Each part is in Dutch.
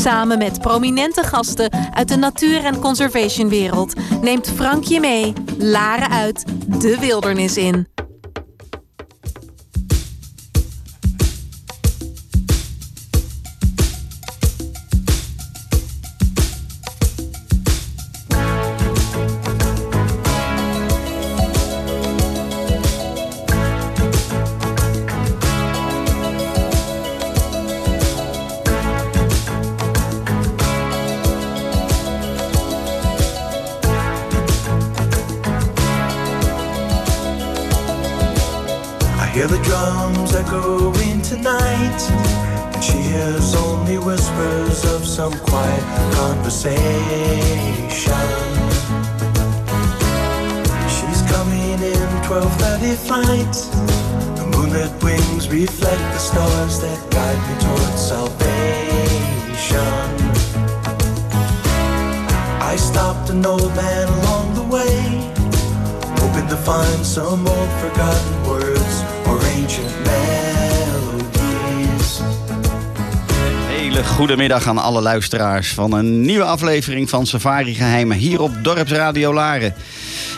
Samen met prominente gasten uit de natuur- en conservationwereld. Neemt Frank je mee, Laren uit, de wildernis in. Hele goede middag aan alle luisteraars van een nieuwe aflevering van Safari Geheimen hier op Dorpsradio Laren.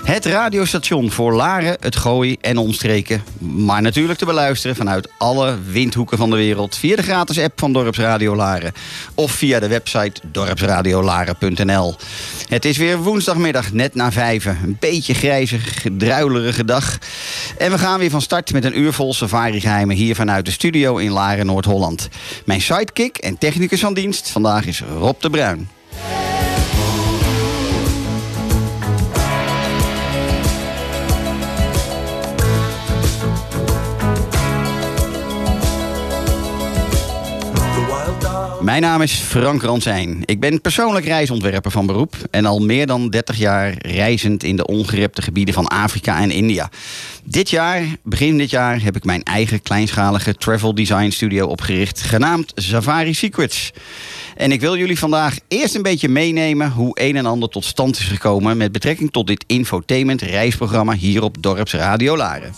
Het radiostation voor Laren, het Gooi en omstreken. Maar natuurlijk te beluisteren vanuit alle windhoeken van de wereld via de gratis app van Dorpsradio Laren of via de website dorpsradiolaren.nl. Het is weer woensdagmiddag, net na vijven. Een beetje grijze, druilerige dag. En we gaan weer van start met een uur vol safari geheimen hier vanuit de studio in Laren, Noord-Holland. Mijn sidekick en technicus van dienst vandaag is Rob de Bruin. Mijn naam is Frank Ransijn. Ik ben persoonlijk reisontwerper van beroep en al meer dan 30 jaar reizend in de ongerepte gebieden van Afrika en India. Dit jaar, begin dit jaar, heb ik mijn eigen kleinschalige travel design studio opgericht, genaamd Safari Secrets. En ik wil jullie vandaag eerst een beetje meenemen hoe een en ander tot stand is gekomen met betrekking tot dit infotainment reisprogramma hier op Dorps Radio Laren.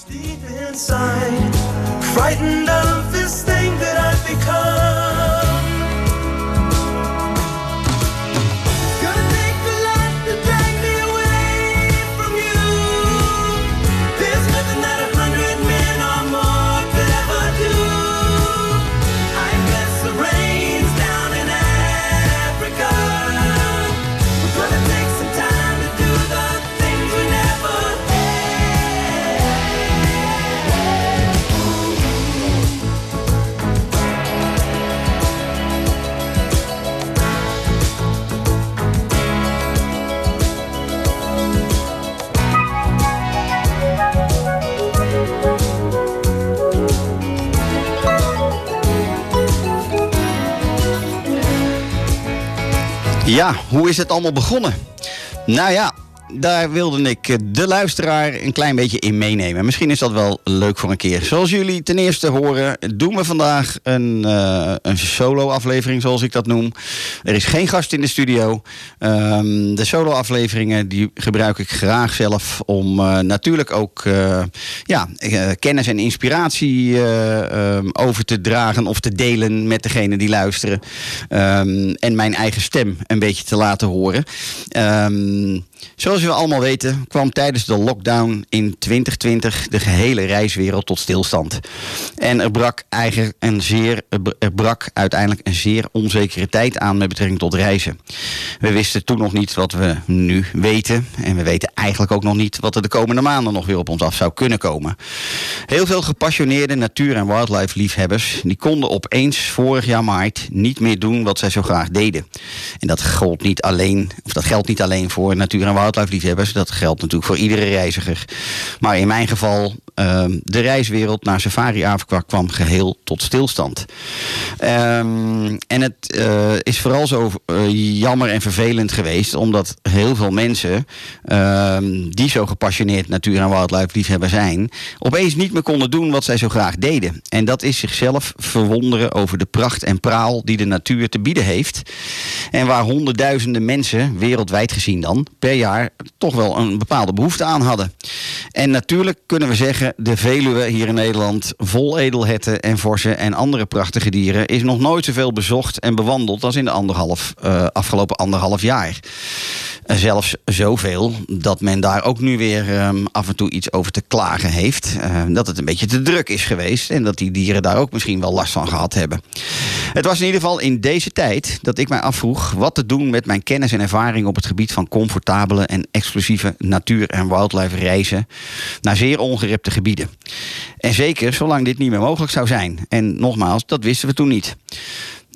Ja, hoe is het allemaal begonnen? Nou ja, daar wilde ik de luisteraar een klein beetje in meenemen. Misschien is dat wel leuk voor een keer. Zoals jullie ten eerste horen, doen we vandaag een, eh, een solo-aflevering, zoals ik dat noem. Er is geen gast in de studio. Ehm, de solo-afleveringen die gebruik ik graag zelf om eh, natuurlijk ook eh, ja, kennis en inspiratie eh, ehm, over te dragen of te delen met degene die luisteren. Ehm, en mijn eigen stem een beetje te laten horen. Ehm, zoals we allemaal weten, kwam tijdens de lockdown in 2020 de gehele reiswereld tot stilstand. En er brak, eigenlijk een zeer, er brak uiteindelijk een zeer onzekere tijd aan met betrekking tot reizen. We wisten toen nog niet wat we nu weten. En we weten eigenlijk ook nog niet wat er de komende maanden nog weer op ons af zou kunnen komen. Heel veel gepassioneerde natuur- en wildlife liefhebbers die konden opeens vorig jaar maart niet meer doen wat zij zo graag deden. En dat geldt niet alleen, of dat geldt niet alleen voor natuur- en wildlife liefhebbers. Dat geldt natuurlijk voor iedere reiziger. Maar in mijn geval ehm, de reiswereld naar Safari Afrika kwam geheel tot stilstand. Ehm, en het eh, is vooral zo eh, jammer en vervelend geweest, omdat heel veel mensen ehm, die zo gepassioneerd natuur- en wildlife liefhebber zijn, opeens niet meer konden doen wat zij zo graag deden. En dat is zichzelf verwonderen over de pracht en praal die de natuur te bieden heeft. En waar honderdduizenden mensen, wereldwijd gezien dan, per jaar toch wel een bepaalde behoefte aan hadden. En natuurlijk kunnen we zeggen, de Veluwe hier in Nederland, vol edelherten en vorsen en andere prachtige dieren, is nog nooit zoveel bezocht en bewandeld als in de anderhalf, eh, afgelopen anderhalf jaar. Eh, zelfs zoveel dat men daar ook nu weer ehm, af en toe iets over te klagen heeft. Eh, dat het een beetje te druk is geweest en dat die dieren daar ook misschien wel last van gehad hebben. Het was in ieder geval in deze tijd dat ik mij afvroeg wat te doen met mijn kennis en ervaring op het gebied van comfortabele en exclusieve natuur- en wildlife reizen naar zeer ongerepte gebieden. En zeker zolang dit niet meer mogelijk zou zijn. En nogmaals, dat wisten we toen niet.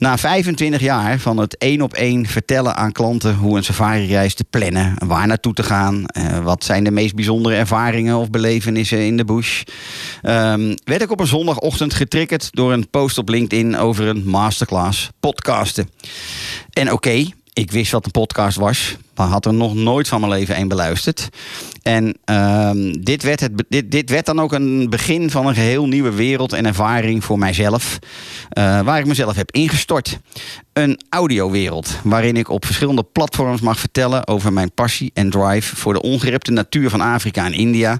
Na 25 jaar van het één op één vertellen aan klanten hoe een safari-reis te plannen, waar naartoe te gaan, eh, wat zijn de meest bijzondere ervaringen of belevenissen in de bush, ehm, werd ik op een zondagochtend getriggerd door een post op LinkedIn over een masterclass podcasten. En oké, ik wist wat een podcast was, maar had er nog nooit van mijn leven één beluisterd. En ehm, dit, werd het, dit, dit werd dan ook een begin van een geheel nieuwe wereld en ervaring voor mijzelf, eh, waar ik mezelf heb ingestort. Een audiowereld waarin ik op verschillende platforms mag vertellen over mijn passie en drive voor de ongerepte natuur van Afrika en India.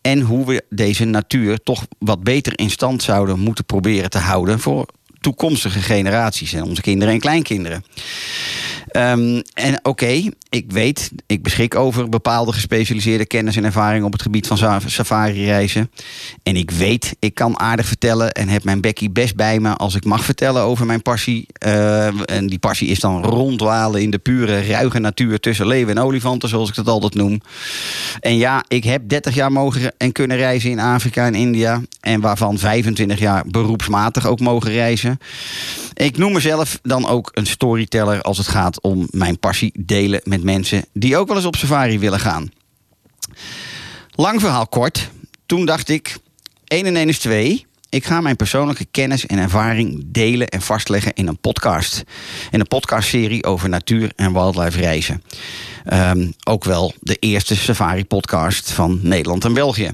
En hoe we deze natuur toch wat beter in stand zouden moeten proberen te houden voor toekomstige generaties en onze kinderen en kleinkinderen. Ehm, en oké, ik weet, ik beschik over bepaalde gespecialiseerde kennis en ervaring op het gebied van sa- safari-reizen. En ik weet, ik kan aardig vertellen en heb mijn Becky best bij me als ik mag vertellen over mijn passie. Eh, en die passie is dan rondwalen in de pure, ruige natuur tussen leeuwen en olifanten, zoals ik dat altijd noem. En ja, ik heb 30 jaar mogen en kunnen reizen in Afrika en India. En waarvan 25 jaar beroepsmatig ook mogen reizen. Ik noem mezelf dan ook een storyteller als het gaat om mijn passie delen met mensen die ook wel eens op safari willen gaan. Lang verhaal kort. Toen dacht ik, 1 en 1 is 2. Ik ga mijn persoonlijke kennis en ervaring delen en vastleggen in een podcast. In een podcastserie over natuur en wildlife reizen. Ehm, ook wel de eerste safari-podcast van Nederland en België.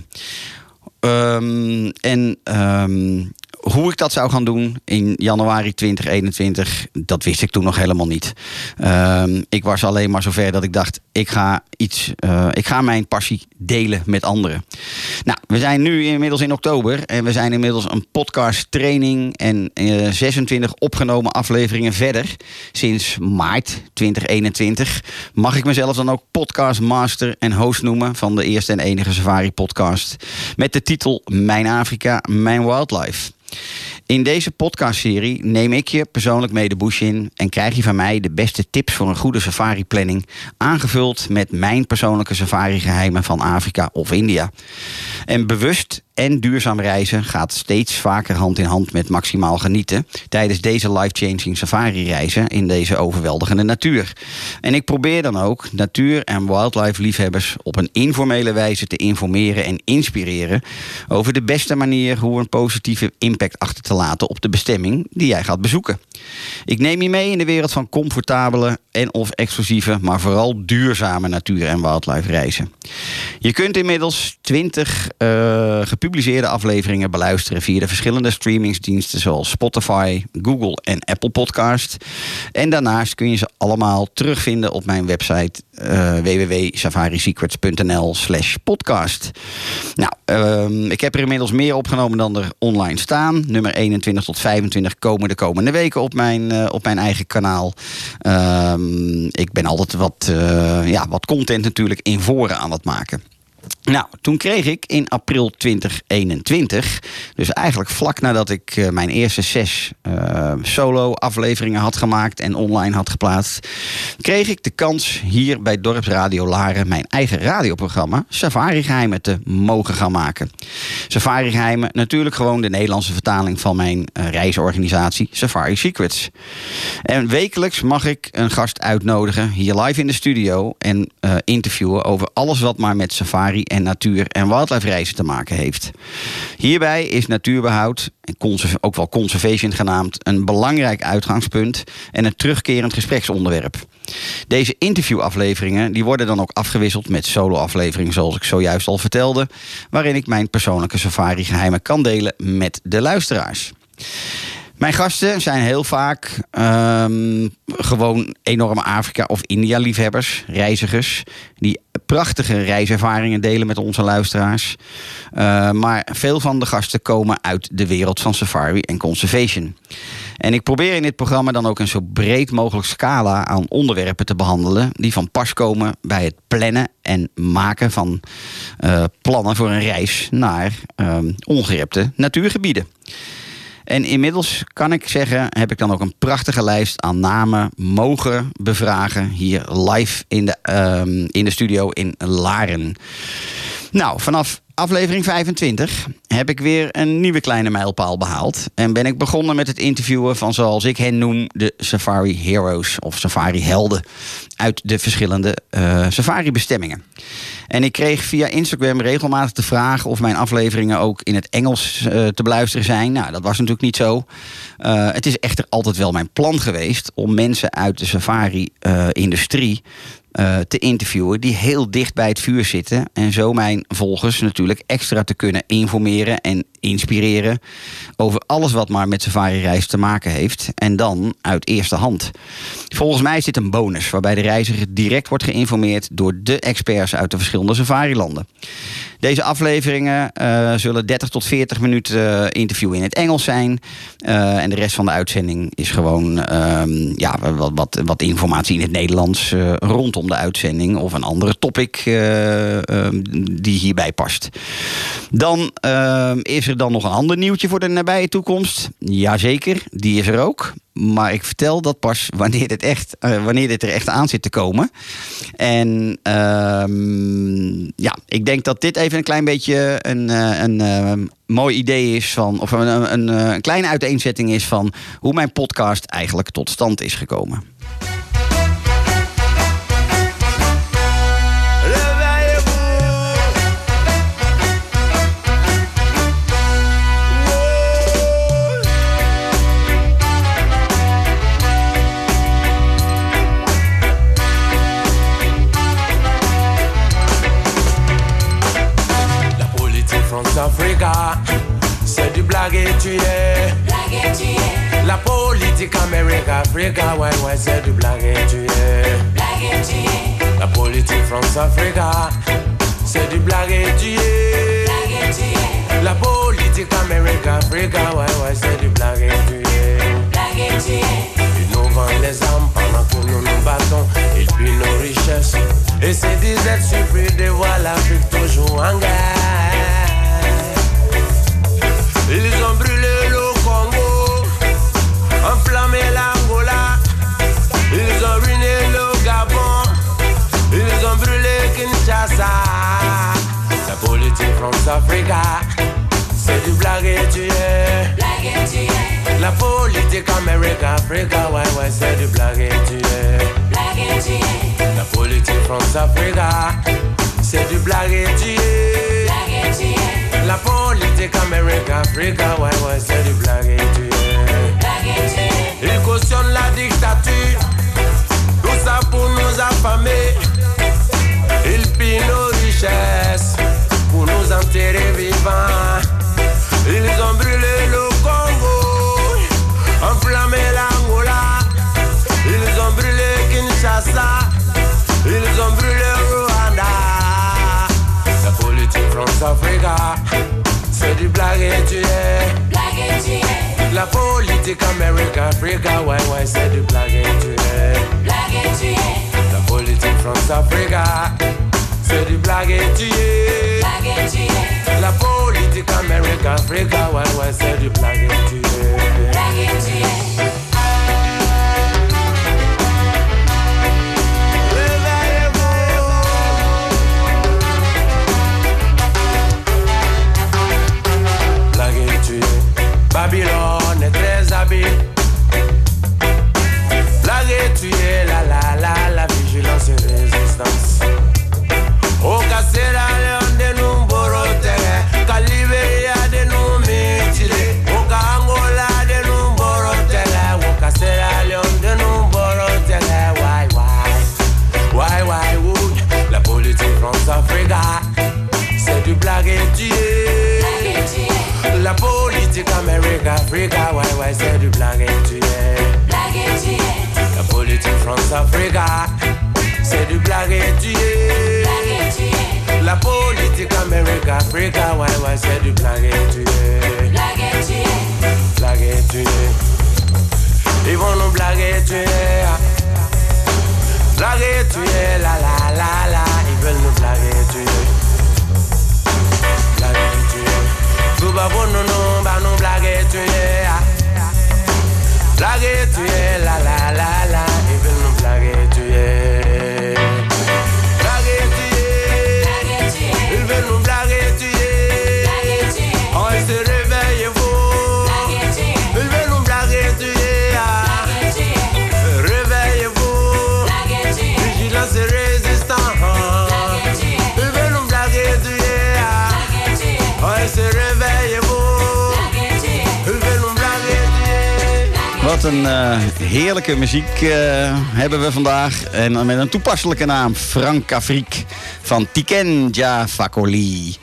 Ehm, en ehm, hoe ik dat zou gaan doen in januari 2021, dat wist ik toen nog helemaal niet. Ehm, ik was alleen maar zover dat ik dacht, ik ga iets, eh, ik ga mijn passie delen met anderen. Nou, we zijn nu inmiddels in oktober en we zijn inmiddels een podcast training en eh, 26 opgenomen afleveringen verder. Sinds maart 2021 mag ik mezelf dan ook podcast master en host noemen van de eerste en enige Safari podcast met de titel Mijn Afrika, Mijn Wildlife. In deze podcastserie neem ik je persoonlijk mee de bush in en krijg je van mij de beste tips voor een goede safari-planning, aangevuld met mijn persoonlijke safari-geheimen van Afrika of India. En bewust en duurzaam reizen gaat steeds vaker hand in hand met maximaal genieten tijdens deze life-changing safari-reizen in deze overweldigende natuur. En ik probeer dan ook natuur- en wildlife-liefhebbers op een informele wijze te informeren en inspireren over de beste manier hoe een positieve impact achter te laten op de bestemming die jij gaat bezoeken. Ik neem je mee in de wereld van comfortabele en of exclusieve, maar vooral duurzame natuur- en wildlife reizen. Je kunt inmiddels 20 eh, gepubliceerde afleveringen beluisteren via de verschillende streamingsdiensten zoals Spotify, Google en Apple Podcast. En daarnaast kun je ze allemaal terugvinden op mijn website eh www.safarisecrets.nl slash podcast. Nou, ehm, ik heb er inmiddels meer opgenomen dan er online staan. Nummer 21 tot 25 komen de komende weken op mijn, eh, op mijn eigen kanaal. Ehm, ik ben altijd wat, eh, ja, wat content natuurlijk in voren aan het maken. Nou, toen kreeg ik in april 2021, dus eigenlijk vlak nadat ik eh, mijn eerste zes eh, solo-afleveringen had gemaakt en online had geplaatst, kreeg ik de kans hier bij Dorpsradio Laren mijn eigen radioprogramma Safari Geheimen te mogen gaan maken. Safari Geheimen, natuurlijk gewoon de Nederlandse vertaling van mijn eh, reisorganisatie Safari Secrets. En wekelijks mag ik een gast uitnodigen hier live in de studio en interviewen over alles wat maar met safari en natuur- en wildlife reizen te maken heeft. Hierbij is natuurbehoud, ook wel conservation genaamd, een belangrijk uitgangspunt en een terugkerend gespreksonderwerp. Deze interviewafleveringen die worden dan ook afgewisseld met solo-afleveringen, zoals ik zojuist al vertelde, waarin ik mijn persoonlijke safari-geheimen kan delen met de luisteraars. Mijn gasten zijn heel vaak ehm, gewoon enorme Afrika- of India-liefhebbers, reizigers, die prachtige reiservaringen delen met onze luisteraars. Uh, maar veel van de gasten komen uit de wereld van safari en conservation. En ik probeer in dit programma dan ook een zo breed mogelijk scala aan onderwerpen te behandelen die van pas komen bij het plannen en maken van uh, plannen voor een reis naar uh, ongerepte natuurgebieden. En inmiddels kan ik zeggen, heb ik dan ook een prachtige lijst aan namen mogen bevragen hier live in de, um, in de studio in Laren. Nou, vanaf aflevering 25 heb ik weer een nieuwe kleine mijlpaal behaald. En ben ik begonnen met het interviewen van, zoals ik hen noem, de Safari Heroes of Safari Helden uit de verschillende uh, safari-bestemmingen. En ik kreeg via Instagram regelmatig de vraag of mijn afleveringen ook in het Engels uh, te beluisteren zijn. Nou, dat was natuurlijk niet zo. Uh, het is echter altijd wel mijn plan geweest om mensen uit de safari-industrie uh, te interviewen die heel dicht bij het vuur zitten. En zo mijn volgers natuurlijk extra te kunnen informeren en inspireren over alles wat maar met safari-reis te maken heeft. En dan uit eerste hand. Volgens mij is dit een bonus waarbij de reiziger direct wordt geïnformeerd door de experts uit de verschillende safari-landen. Deze afleveringen uh, zullen 30 tot 40 minuten uh, interview in het Engels zijn. Uh, en de rest van de uitzending is gewoon ja, wat, wat, wat, informatie in het Nederlands rondom de uitzending. Of een andere topic die hierbij past. Dan is er dan nog een ander nieuwtje voor de nabije toekomst. Jazeker, die is er ook. Maar ik vertel dat pas wanneer dit, echt, uh, wanneer dit er echt aan zit te komen. En uh, ja, ik denk dat dit even een klein beetje een, uh, een uh, mooi idee is van. of een, een, een kleine uiteenzetting is van hoe mijn podcast eigenlijk tot stand is gekomen. Et tu es. La politique Amérique, Africa, ouais, ouais, c'est du blague et tu es. La politique France, Africa, c'est du blague et tu es. La politique Amérique, Africa, ouais, ouais, c'est du blague et tu es. Ils nous vendent les armes pendant que nous nous battons. Ils pillent nos richesses. Et c'est des êtres surpris de voir l'Afrique toujours en guerre. France-Africa, c'est du blague et tu es. La politique Amérique-Africa, ouais, ouais, c'est du blague et tu es. La politique France-Africa, c'est du blague et tu es. La politique Amérique, Africa, ouais, ouais, c'est du blague et tu es. Ils cautionnent la dictature, tout ça pour nous affamer. Africa, why why say the plague tué the politics from South Africa, c'est du plague tué La politique America. Africa, why why c'est du plague tué Babylon, est très habile why, why, la politique France-Africa, c'est du blague et. La politique Amérique, Africa, ouais, ouais, c'est du blague et. La politique France-Africa c'est du blague et tu es. La politique Amérique-Africa, ouais, ouais, c'est du blague et tu es. Blague et tu es. Ils vont nous blaguer, tu es. Blaguer, tu es, la la la la. Ils veulent nous blaguer, tu es. Blaguer, tu es. Tout va non, non, bah nous blaguer, tu es. Blaguer, tu es, la la la la. Een eh, heerlijke muziek eh, hebben we vandaag. En met een toepasselijke naam. Frank Afriek van Tiken Ja Fakoli.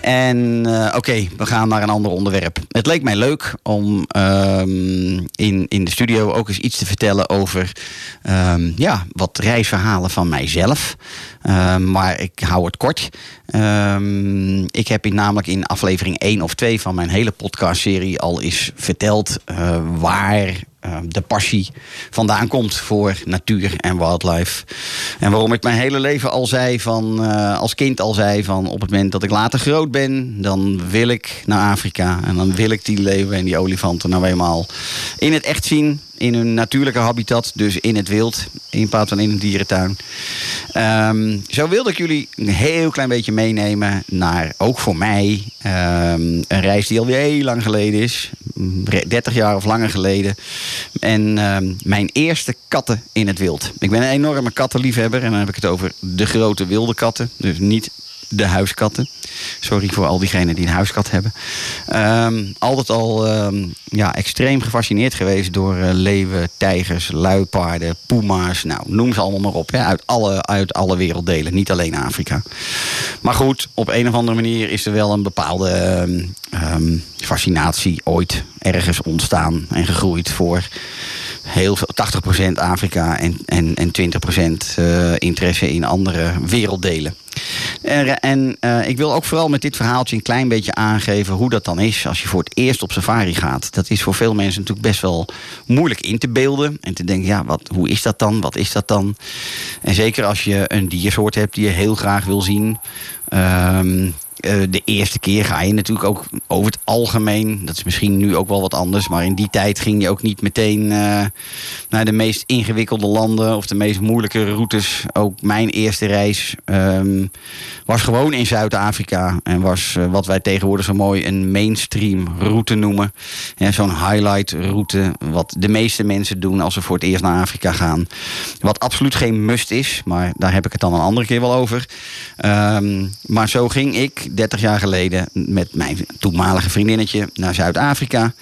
En eh, oké, we gaan naar een ander onderwerp. Het leek mij leuk om ehm, in, in de studio ook eens iets te vertellen over ehm, ja, wat reisverhalen van mijzelf. Ehm, maar ik hou het kort. Ik heb in, namelijk in aflevering 1 of 2 van mijn hele podcastserie al eens verteld waar de passie vandaan komt voor natuur en wildlife. En waarom ik mijn hele leven al zei van, eh, als kind al zei van op het moment dat ik later groot ben, dan wil ik naar Afrika. En dan wil ik die leeuwen en die olifanten nou eenmaal in het echt zien. In hun natuurlijke habitat, dus in het wild, in plaats van in een dierentuin. Ehm, zo wilde ik jullie een heel klein beetje meenemen naar, ook voor mij, ehm, een reis die alweer heel lang geleden is. Mm, 30 jaar of langer geleden. En ehm, mijn eerste katten in het wild. Ik ben een enorme kattenliefhebber en dan heb ik het over de grote wilde katten. Dus niet de huiskatten. Sorry voor al diegenen die een huiskat hebben. Ehm, altijd al ehm, ja, extreem gefascineerd geweest door eh, leeuwen, tijgers, luipaarden, puma's. Nou, noem ze allemaal maar op. Hè, uit, alle, uit alle werelddelen, niet alleen Afrika. Maar goed, op een of andere manier is er wel een bepaalde ehm, fascinatie ooit ergens ontstaan en gegroeid voor heel veel, 80% Afrika en, en, en 20% eh, interesse in andere werelddelen. En, en eh, ik wil ook vooral met dit verhaaltje een klein beetje aangeven hoe dat dan is als je voor het eerst op safari gaat. Dat is voor veel mensen natuurlijk best wel moeilijk in te beelden. En te denken, ja, wat, hoe is dat dan? Wat is dat dan? En zeker als je een diersoort hebt die je heel graag wil zien. Ehm, eh, de eerste keer ga je natuurlijk ook over het algemeen. Dat is misschien nu ook wel wat anders. Maar in die tijd ging je ook niet meteen eh, naar de meest ingewikkelde landen. Of de meest moeilijke routes. Ook mijn eerste reis ehm, was gewoon in Zuid-Afrika. En was eh, wat wij tegenwoordig zo mooi een mainstream route noemen. Ja, Zo'n highlight route. Wat de meeste mensen doen als ze voor het eerst naar Afrika gaan. Wat absoluut geen must is. Maar daar heb ik het dan een andere keer wel over. Ehm, maar zo ging ik 30 jaar geleden met mijn toenmalige vriendinnetje naar Zuid-Afrika.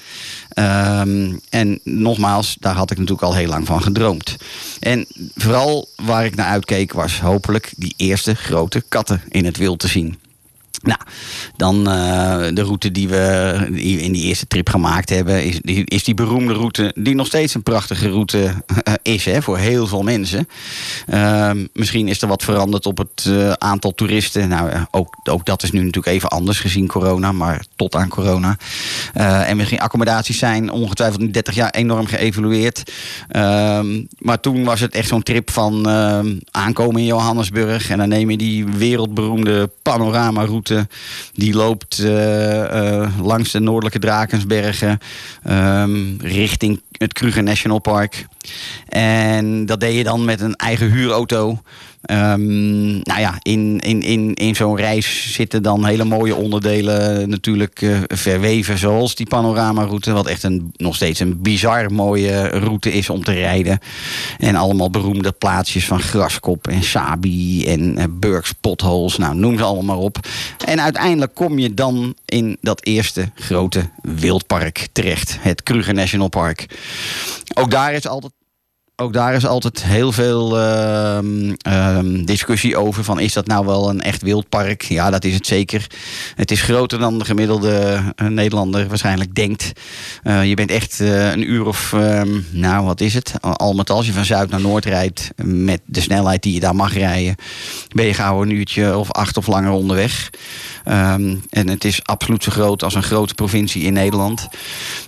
Ehm, en nogmaals, daar had ik natuurlijk al heel lang van gedroomd. En vooral waar ik naar uitkeek was hopelijk die eerste grote katten in het wild te zien. Nou, dan eh, de route die we in die eerste trip gemaakt hebben, is die, is die beroemde route, die nog steeds een prachtige route eh, is hè, voor heel veel mensen. Ehm, misschien is er wat veranderd op het eh, aantal toeristen. Nou, ook, ook dat is nu natuurlijk even anders gezien corona, maar tot aan corona. En misschien accommodaties zijn ongetwijfeld in 30 jaar enorm geëvolueerd. Ehm, maar toen was het echt zo'n trip van ehm, aankomen in Johannesburg en dan neem je die wereldberoemde Die loopt eh, eh, langs de noordelijke Drakensbergen ehm, richting het Kruger National Park. En dat deed je dan met een eigen huurauto. Ehm, nou ja, in, in, in, in zo'n reis zitten dan hele mooie onderdelen natuurlijk eh, verweven. Zoals die panoramaroute, wat echt een, nog steeds een bizar mooie route is om te rijden. En allemaal beroemde plaatsjes van Graskop en Sabi en uh. Nou, noem ze allemaal maar op. En uiteindelijk kom je dan in dat eerste grote wildpark terecht. Het Kruger National Park. Ook daar is altijd ook daar is altijd heel veel ehm, ehm, discussie over. Van is dat nou wel een echt wildpark? Ja, dat is het zeker. Het is groter dan de gemiddelde eh, Nederlander waarschijnlijk denkt. Eh, je bent echt eh, een uur of, ehm, nou wat is het? Al- met al, als je van Zuid naar Noord rijdt met de snelheid die je daar mag rijden, ben je gauw een uurtje of acht of langer onderweg. En het is absoluut zo groot als een grote provincie in Nederland.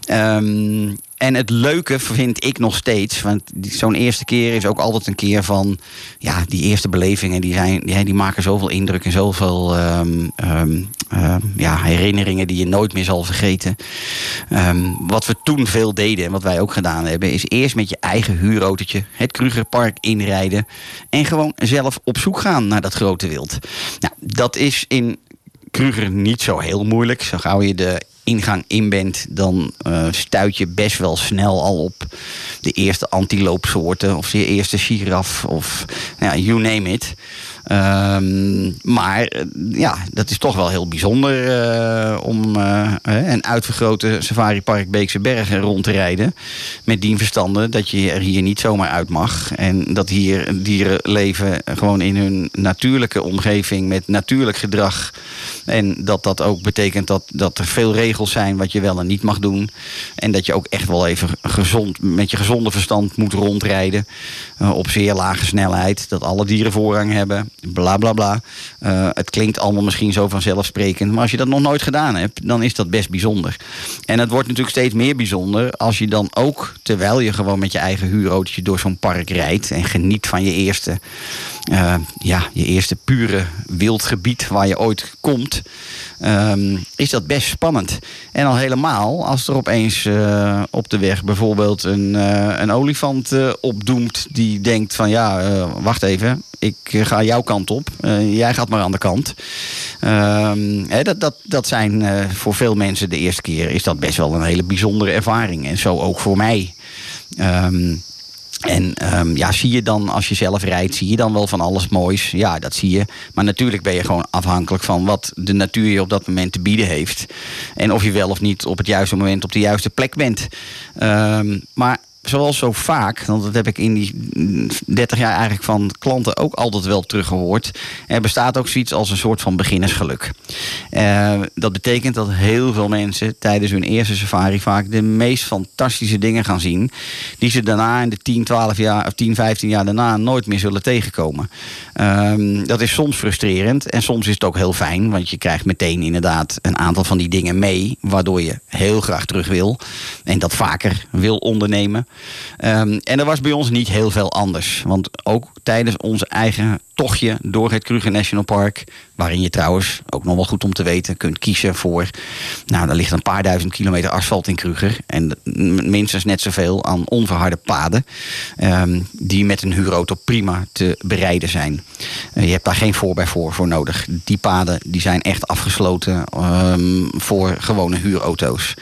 Ehm, en het leuke vind ik nog steeds, want zo'n eerste keer is ook altijd een keer van, ja, die eerste belevingen, die, zijn, die, die maken zoveel indruk en zoveel ehm, ehm, ehm, ja, herinneringen die je nooit meer zal vergeten. Wat we toen veel deden en wat wij ook gedaan hebben, is eerst met je eigen huurautootje het Krugerpark inrijden en gewoon zelf op zoek gaan naar dat grote wild. Nou, dat is in Kruger niet zo heel moeilijk. Zo gauw je de ingang in bent, dan eh, stuit je best wel snel al op de eerste antiloopsoorten of de eerste giraf of ja, you name it. Ehm, maar eh, ja, dat is toch wel heel bijzonder eh, om eh, een uitvergrote safaripark Beekse Bergen rond te rijden. Met dien verstande dat je er hier niet zomaar uit mag. En dat hier dieren leven gewoon in hun natuurlijke omgeving met natuurlijk gedrag. En dat dat ook betekent dat, dat er veel regels zijn wat je wel en niet mag doen. En dat je ook echt wel even gezond, met je gezonde verstand moet rondrijden. op zeer lage snelheid. Dat alle dieren voorrang hebben. Bla bla bla. Eh, het klinkt allemaal misschien zo vanzelfsprekend. Maar als je dat nog nooit gedaan hebt, dan is dat best bijzonder. En het wordt natuurlijk steeds meer bijzonder als je dan ook, terwijl je gewoon met je eigen huurautootje door zo'n park rijdt. En geniet van je eerste, eh, ja, je eerste pure wildgebied waar je ooit komt. ehm, is dat best spannend. En al helemaal als er opeens eh, op de weg bijvoorbeeld een, eh, een olifant opdoemt die denkt van ja, wacht even, ik ga jouw kant op, jij gaat maar aan de kant. Ehm, dat, dat, dat zijn voor veel mensen de eerste keer is dat best wel een hele bijzondere ervaring. En zo ook voor mij. Ehm, en ehm, ja, zie je dan als je zelf rijdt, zie je dan wel van alles moois? Ja, dat zie je. Maar natuurlijk ben je gewoon afhankelijk van wat de natuur je op dat moment te bieden heeft. En of je wel of niet op het juiste moment op de juiste plek bent. Ehm, maar zoals zo vaak, want dat heb ik in die mm, 30 jaar eigenlijk van klanten ook altijd wel teruggehoord. Er bestaat ook zoiets als een soort van beginnersgeluk. Eh, dat betekent dat heel veel mensen tijdens hun eerste safari vaak de meest fantastische dingen gaan zien. Die ze daarna in de 10, 12 jaar of 10, 15 jaar daarna nooit meer zullen tegenkomen. Ehm, dat is soms frustrerend en soms is het ook heel fijn. Want je krijgt meteen inderdaad een aantal van die dingen mee. Waardoor je heel graag terug wil. En dat vaker wil ondernemen. Ehm, en er was bij ons niet heel veel anders. Want ook tijdens ons eigen tochtje door het Kruger National Park. Waarin je trouwens, ook nog wel goed om te weten, kunt kiezen voor. Nou, er ligt een paar duizend kilometer asfalt in Kruger. En minstens net zoveel aan onverharde paden. ehm, die met een huurauto prima te bereiden zijn. Eh, je hebt daar geen voorbij voor, voor nodig. Die paden die zijn echt afgesloten ehm, voor gewone huurauto's.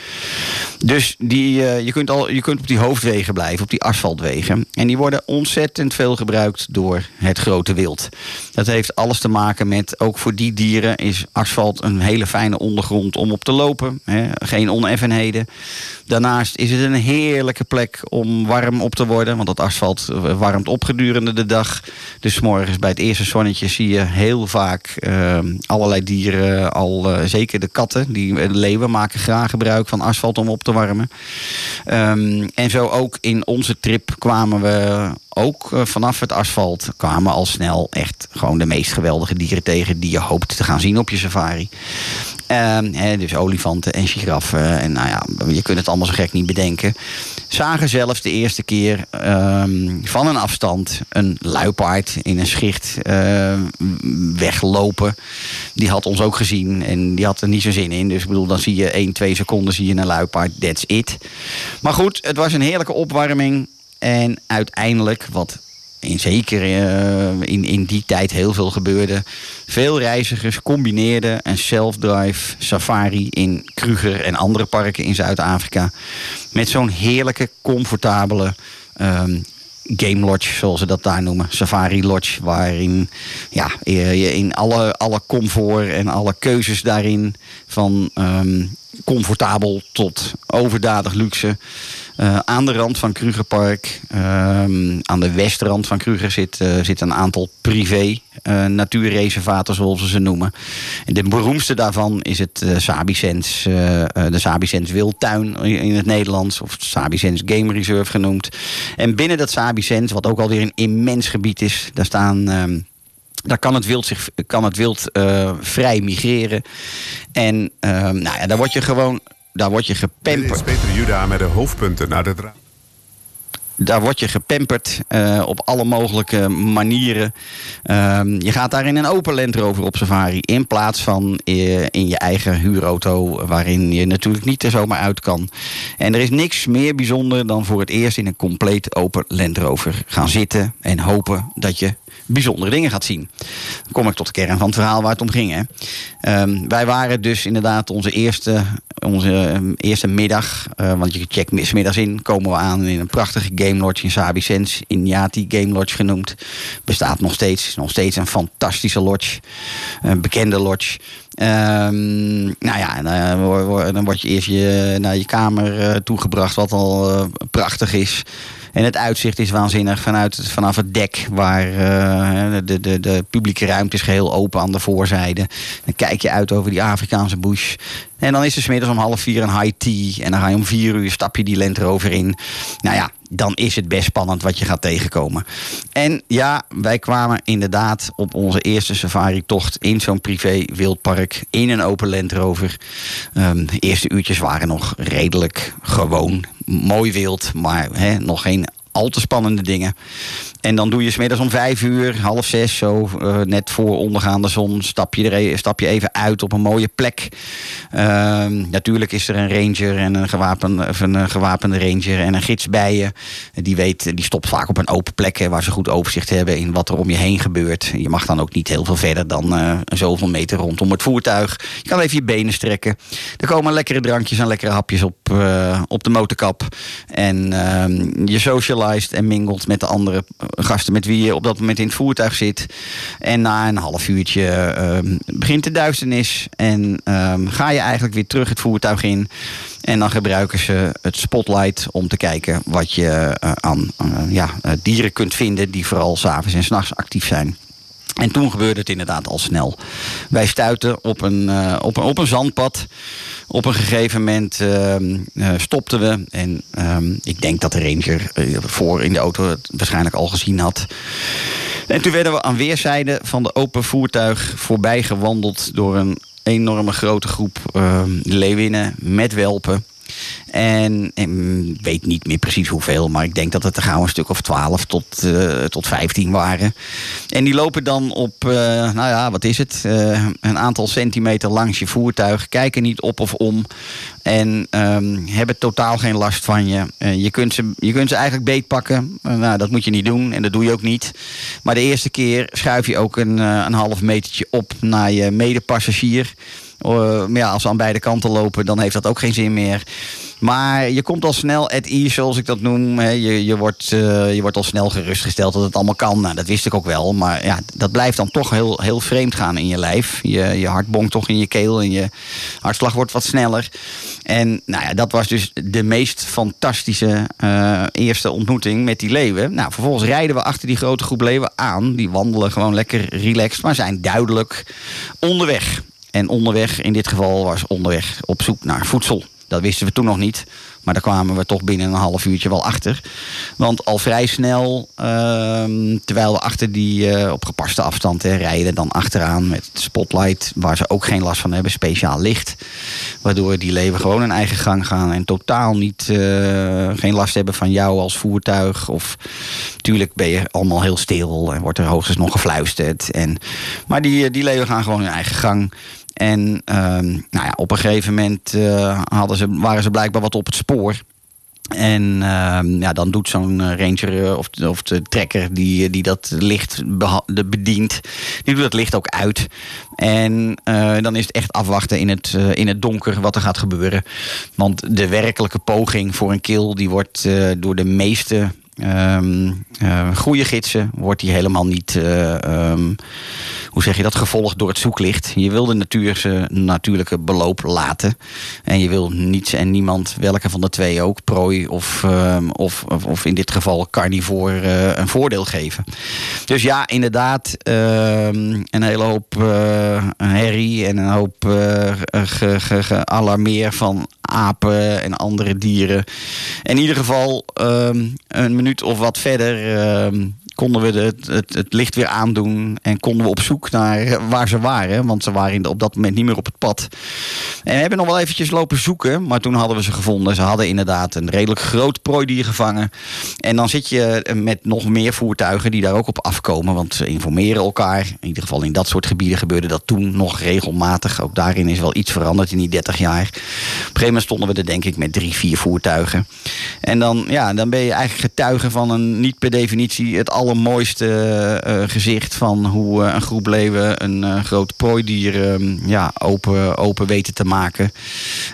Dus die, eh, je, kunt al, je kunt op die hoofdwegen blijven, op die asfaltwegen. En die worden ontzettend veel gebruikt door het grote wild. Dat heeft alles te maken met, ook voor die dieren is asfalt een hele fijne ondergrond om op te lopen. Hè? Geen oneffenheden. Daarnaast is het een heerlijke plek om warm op te worden. Want dat asfalt eh, warmt op gedurende de dag. Dus morgens bij het eerste zonnetje zie je heel vaak eh, allerlei dieren. Al eh, zeker de katten, die de leeuwen maken graag gebruik van asfalt om op te warmen. Ehm, en zo ook in onze trip kwamen we ook eh, vanaf het asfalt kwamen al snel echt gewoon de meest geweldige dieren tegen die je hoopt te gaan zien op je safari. Ehm, hè, dus olifanten en giraffen. En nou ja, je kunt het allemaal zo gek niet bedenken. Zagen zelfs de eerste keer ehm, van een afstand een luipaard in een schicht ehm, weglopen. Die had ons ook gezien en die had er niet zo zin in. Dus ik bedoel, dan zie je 1, 2 seconden zie je een luipaard. That's it. Maar goed, het was een heerlijke opwarming. En uiteindelijk, wat in, zeker eh, in, in die tijd heel veel gebeurde. Veel reizigers combineerden een self-drive safari in Kruger en andere parken in Zuid-Afrika. Met zo'n heerlijke, comfortabele ehm, game lodge, zoals ze dat daar noemen. Safari lodge, waarin ja, je in alle, alle comfort en alle keuzes daarin van ehm, comfortabel tot overdadig luxe. Eh, aan de rand van Krugerpark, ehm, aan de westrand van Kruger, zit, eh, zit een aantal privé eh, natuurreservaten, zoals we ze noemen. En de beroemdste daarvan is het Sabicens, de Sabicens Wildtuin in het Nederlands, of het Sabicens Game Reserve genoemd. En binnen dat Sabicens, wat ook alweer een immens gebied is, daar staan. Daar kan het wild, zich, kan het wild eh, vrij migreren. En ehm, nou ja, daar word je gewoon daar word je gepamperd. Peter Juda met de hoofdpunten uit het ra- Daar word je gepamperd eh, op alle mogelijke manieren. Ehm, je gaat daar in een open Land Rover op safari. In plaats van eh, in je eigen huurauto. Waarin je natuurlijk niet er zomaar uit kan. En er is niks meer bijzonder dan voor het eerst in een compleet open Land Rover gaan zitten. En hopen dat je bijzondere dingen gaat zien. Dan kom ik tot de kern van het verhaal waar het om ging. Hè. Ehm, wij waren dus inderdaad onze eerste, onze ehm, eerste middag. eh, want je checkt middags in. Komen we aan in een prachtige game lodge in Sabicens. Inyati Game Lodge genoemd. Bestaat nog steeds. Nog steeds een fantastische lodge. Een bekende lodge. Ehm, nou ja, en, eh, dan word je eerst je, naar je kamer eh, toegebracht. Wat al eh, prachtig is. En het uitzicht is waanzinnig vanuit, vanaf het dek, waar eh, de, de, de publieke ruimte is geheel open aan de voorzijde. Dan kijk je uit over die Afrikaanse bush. En dan is er 's middags om half vier een high tea. En dan ga je om vier uur, stap je die Land Rover in. Nou ja, dan is het best spannend wat je gaat tegenkomen. En ja, wij kwamen inderdaad op onze eerste safari-tocht in zo'n privé wildpark. In een open Land Rover. Ehm, de eerste uurtjes waren nog redelijk gewoon. Mooi wild, maar nog geen al te spannende dingen. En dan doe je smiddags om vijf uur, half zes, zo eh, net voor ondergaande zon, stap je, er, e- stap je even uit op een mooie plek. Ehm, natuurlijk is er een ranger en een, gewapen, of een eh, gewapende ranger en een gids bij je. Die, weet, die stopt vaak op een open plek hè, waar ze goed overzicht hebben in wat er om je heen gebeurt. Je mag dan ook niet heel veel verder dan eh, zoveel meter rondom het voertuig. Je kan even je benen strekken. Er komen lekkere drankjes en lekkere hapjes op, op de motorkap. En ehm, je en mingelt met de andere gasten met wie je op dat moment in het voertuig zit. En na een half uurtje ehm, begint de duisternis. En ehm, ga je eigenlijk weer terug het voertuig in. En dan gebruiken ze het spotlight om te kijken wat je eh, aan eh, ja, eh, dieren kunt vinden die vooral s'avonds en s'nachts actief zijn. En toen gebeurde het inderdaad al snel. Wij stuiten op een, eh, op een, op een zandpad. Op een gegeven moment ehm, eh, stopten we. En ehm, ik denk dat de ranger eh, voor in de auto waarschijnlijk al gezien had. En toen werden we aan weerszijden van de open voertuig voorbij gewandeld door een enorme grote groep ehm, leeuwinnen met welpen. En, en weet niet meer precies hoeveel, maar ik denk dat het er gauw een stuk of 12 tot, eh, tot 15 waren. En die lopen dan op, eh, nou ja, wat is het? Eh, een aantal centimeter langs je voertuig, kijken niet op of om. En ehm, hebben totaal geen last van je. Je, kunt ze, je kunt ze eigenlijk beetpakken. Nou, dat moet je niet doen en dat doe je ook niet. Maar de eerste keer schuif je ook een, een half metertje op naar je medepassagier. Uh, maar ja, als ze aan beide kanten lopen, dan heeft dat ook geen zin meer. Maar je komt al snel at ease, zoals ik dat noem. Je, je, wordt, eh, je wordt al snel gerustgesteld dat het allemaal kan. Nou, dat wist ik ook wel. Maar ja, dat blijft dan toch heel, heel vreemd gaan in je lijf. Je, je hart bonkt toch in je keel en je hartslag wordt wat sneller. En nou ja, dat was dus de meest fantastische eh, eerste ontmoeting met die leeuwen. Nou, vervolgens rijden we achter die grote groep leeuwen aan. Die wandelen gewoon lekker relaxed, maar zijn duidelijk onderweg. En onderweg, in dit geval, was onderweg op zoek naar voedsel. Dat wisten we toen nog niet. Maar daar kwamen we toch binnen een half uurtje wel achter. Want al vrij snel, ehm, terwijl we achter die eh, op gepaste afstand hè, rijden, dan achteraan met spotlight, waar ze ook geen last van hebben, speciaal licht. Waardoor die leeuwen gewoon hun eigen gang gaan en totaal niet, eh, geen last hebben van jou als voertuig. Of tuurlijk ben je allemaal heel stil en wordt er hoogstens nog gefluisterd. En, maar die, die leeuwen gaan gewoon hun eigen gang. En ehm, nou ja, op een gegeven moment eh, hadden ze, waren ze blijkbaar wat op het spoor. En ehm, ja, dan doet zo'n eh, ranger eh, of, of de trekker die, die dat licht bedient, die doet dat licht ook uit. En dan is het echt afwachten in het, in het donker wat er gaat gebeuren. Want de werkelijke poging voor een kill, die wordt door de meeste ehm, eh, goede gidsen, wordt die helemaal niet, eh, ehm, hoe zeg je dat, gevolgd door het zoeklicht. Je wil de natuurlijke beloop laten. En je wil niets en niemand, welke van de twee ook, prooi of, ehm, of, of, in dit geval carnivore, eh, een voordeel geven. Dus ja, inderdaad, een hele hoop herrie en een hoop ge, ge, gealarmeer van apen en andere dieren. In ieder geval, een minuut of wat verder ehm, konden we het, het, het licht weer aandoen en konden we op zoek naar waar ze waren. Want ze waren op dat moment niet meer op het pad. En we hebben nog wel eventjes lopen zoeken, maar toen hadden we ze gevonden. Ze hadden inderdaad een redelijk groot prooidier gevangen. En dan zit je met nog meer voertuigen die daar ook op afkomen. Want ze informeren elkaar. In ieder geval in dat soort gebieden gebeurde dat toen nog regelmatig. Ook daarin is wel iets veranderd in die 30 jaar. Op een moment stonden we er denk ik met drie, vier voertuigen. En dan, ja, dan ben je eigenlijk getuige van een niet per definitie het allermooiste eh, gezicht van hoe eh, een groep leeuwen een eh, groot prooidier eh, ja, open, open weten te maken.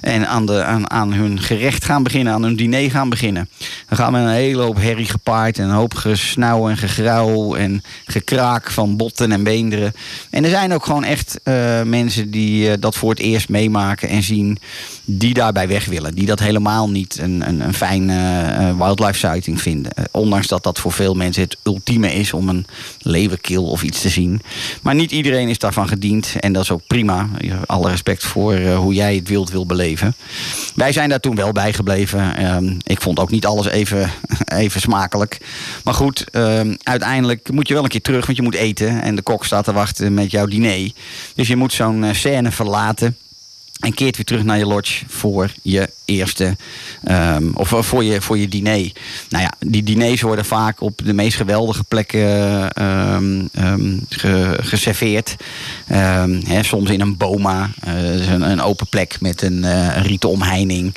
En aan, de, aan, aan hun gerecht gaan beginnen, aan hun diner gaan beginnen. Dan gaan we een hele hoop herrie gepaard en een hoop gesnauw en gegrauw en gekraak van botten en beenderen. En er zijn ook gewoon echt eh, mensen die eh, dat voor het eerst meemaken en zien, die daarbij weg willen. Die dat helemaal niet een, een, een fijne eh, wildlife sighting vinden. Eh, ondanks dat dat voor veel mensen het is om een leeuwenkil of iets te zien. Maar niet iedereen is daarvan gediend en dat is ook prima. Alle respect voor eh, hoe jij het wild wil beleven. Wij zijn daar toen wel bij gebleven. Ehm, ik vond ook niet alles even, even smakelijk. Maar goed, ehm, uiteindelijk moet je wel een keer terug, want je moet eten. En de kok staat te wachten met jouw diner. Dus je moet zo'n eh, scène verlaten. En keert weer terug naar je lodge voor je eerste. ehm, of eh, voor je, voor je diner. Nou ja, die diners worden vaak op de meest geweldige plekken ge- geserveerd. Soms in een boma. eh, is een, een open plek met een eh, rieten omheining.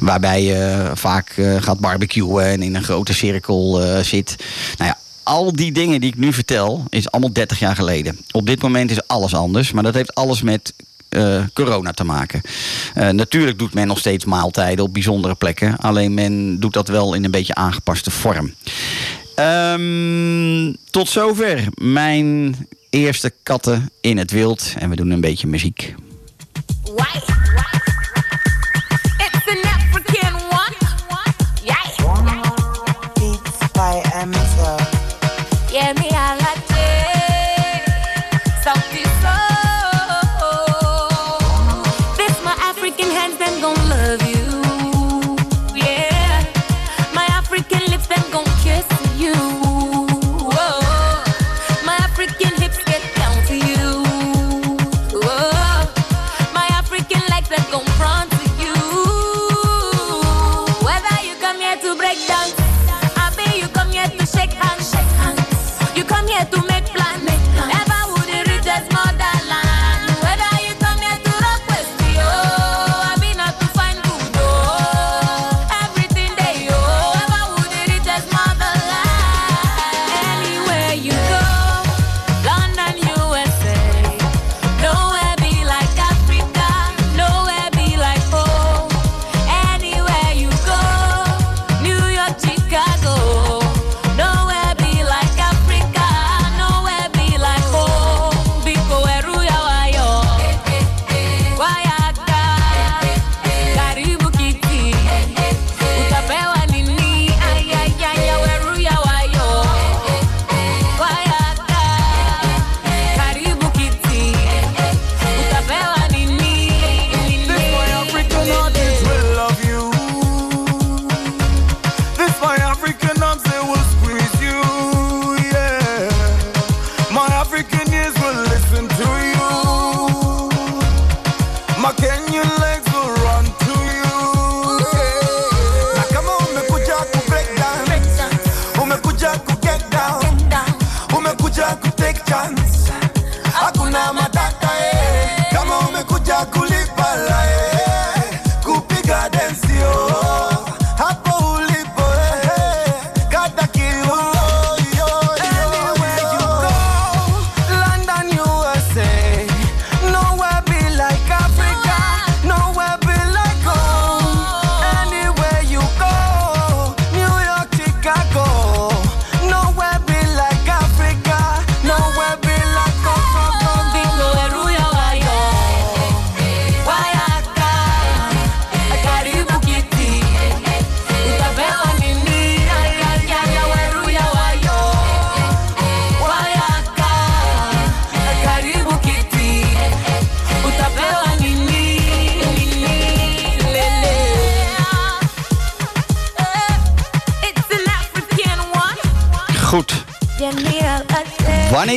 Waarbij je vaak gaat barbecuen en in een grote cirkel zit. Nou ja, al die dingen die ik nu vertel, is allemaal 30 jaar geleden. Op dit moment is alles anders, maar dat heeft alles met eh, corona te maken. Eh, natuurlijk doet men nog steeds maaltijden op bijzondere plekken, alleen men doet dat wel in een beetje aangepaste vorm. Ehm, tot zover mijn eerste katten in het wild en we doen een beetje muziek.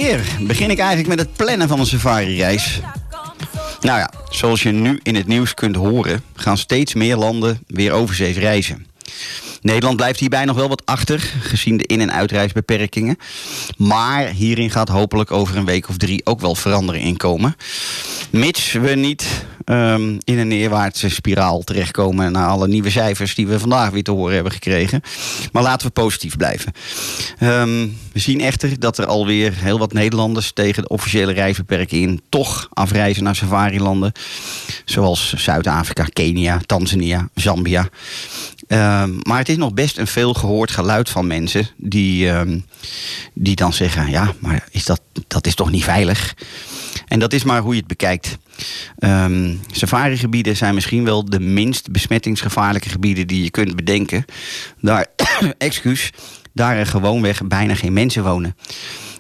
Wanneer begin ik eigenlijk met het plannen van een safari-reis? Nou ja, zoals je nu in het nieuws kunt horen, gaan steeds meer landen weer overzees reizen. Nederland blijft hierbij nog wel wat achter, gezien de in- en uitreisbeperkingen. Maar hierin gaat hopelijk over een week of drie ook wel verandering in komen. Mits we niet ehm, in een neerwaartse spiraal terechtkomen... na alle nieuwe cijfers die we vandaag weer te horen hebben gekregen. Maar laten we positief blijven. Ehm, we zien echter dat er alweer heel wat Nederlanders... tegen de officiële reisbeperking in toch afreizen naar safarilanden. Zoals Zuid-Afrika, Kenia, Tanzania, Zambia... Ehm, maar het is nog best een veel gehoord geluid van mensen die, ehm, die dan zeggen: ja, maar is dat, dat is toch niet veilig? En dat is maar hoe je het bekijkt. Ehm safarigebieden zijn misschien wel de minst besmettingsgevaarlijke gebieden die je kunt bedenken. Daar, excuus, daar er gewoonweg bijna geen mensen wonen.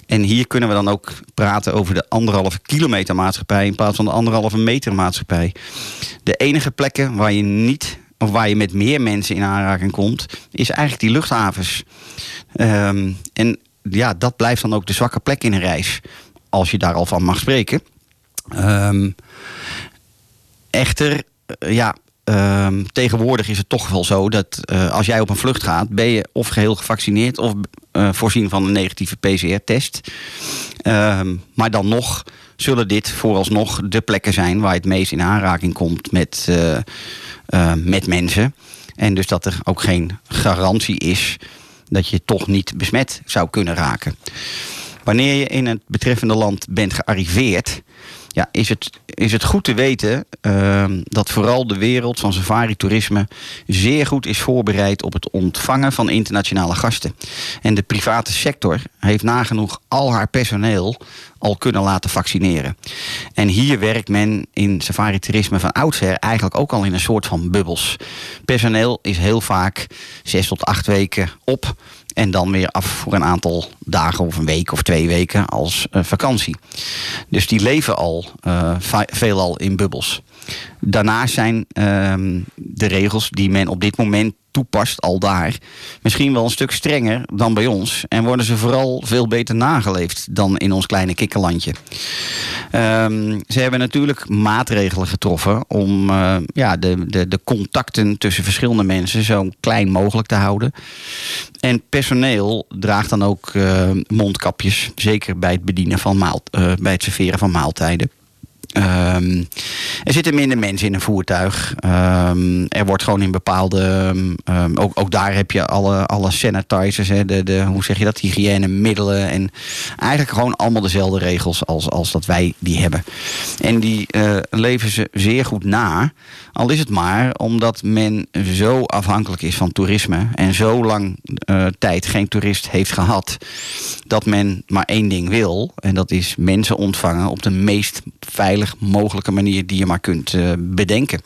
En hier kunnen we dan ook praten over de anderhalve kilometer maatschappij in plaats van de anderhalve meter maatschappij. De enige plekken waar je niet of waar je met meer mensen in aanraking komt, is eigenlijk die luchthavens. Ehm, en ja, dat blijft dan ook de zwakke plek in een reis, als je daar al van mag spreken. Ehm, echter, eh, ja, ehm, tegenwoordig is het toch wel zo dat eh, als jij op een vlucht gaat, ben je of geheel gevaccineerd of eh, voorzien van een negatieve PCR-test. Ehm, maar dan nog zullen dit vooralsnog de plekken zijn waar je het meest in aanraking komt met, eh, eh, met mensen. En dus dat er ook geen garantie is dat je toch niet besmet zou kunnen raken. Wanneer je in het betreffende land bent gearriveerd, ja, is, het, is het goed te weten ehm, dat vooral de wereld van safari-toerisme zeer goed is voorbereid op het ontvangen van internationale gasten. En de private sector heeft nagenoeg al haar personeel al kunnen laten vaccineren. En hier werkt men in safari-toerisme van oudsher eigenlijk ook al in een soort van bubbels. Personeel is heel vaak zes tot acht weken op en dan weer af voor een aantal dagen of een week of twee weken als eh, vakantie. Dus die leven al va- veelal in bubbels. Daarnaast zijn ehm, de regels die men op dit moment toepast al daar misschien wel een stuk strenger dan bij ons. En worden ze vooral veel beter nageleefd dan in ons kleine kikkerlandje. Ehm, ze hebben natuurlijk maatregelen getroffen om eh, ja, de, de, de contacten tussen verschillende mensen zo klein mogelijk te houden. En personeel draagt dan ook eh, mondkapjes, zeker bij het bedienen van maal, eh, bij het serveren van maaltijden. Ehm, er zitten minder mensen in een voertuig. Ehm, er wordt gewoon in bepaalde. ehm, ook, ook daar heb je alle, alle sanitizers, hè, de, de, hoe zeg je dat? Hygiënemiddelen. En eigenlijk gewoon allemaal dezelfde regels als, als dat wij die hebben. En die eh, leven ze zeer goed na. Al is het maar omdat men zo afhankelijk is van toerisme. En zo lang eh, tijd geen toerist heeft gehad. Dat men maar één ding wil. En dat is mensen ontvangen op de meest mogelijke manier die je maar kunt eh, bedenken.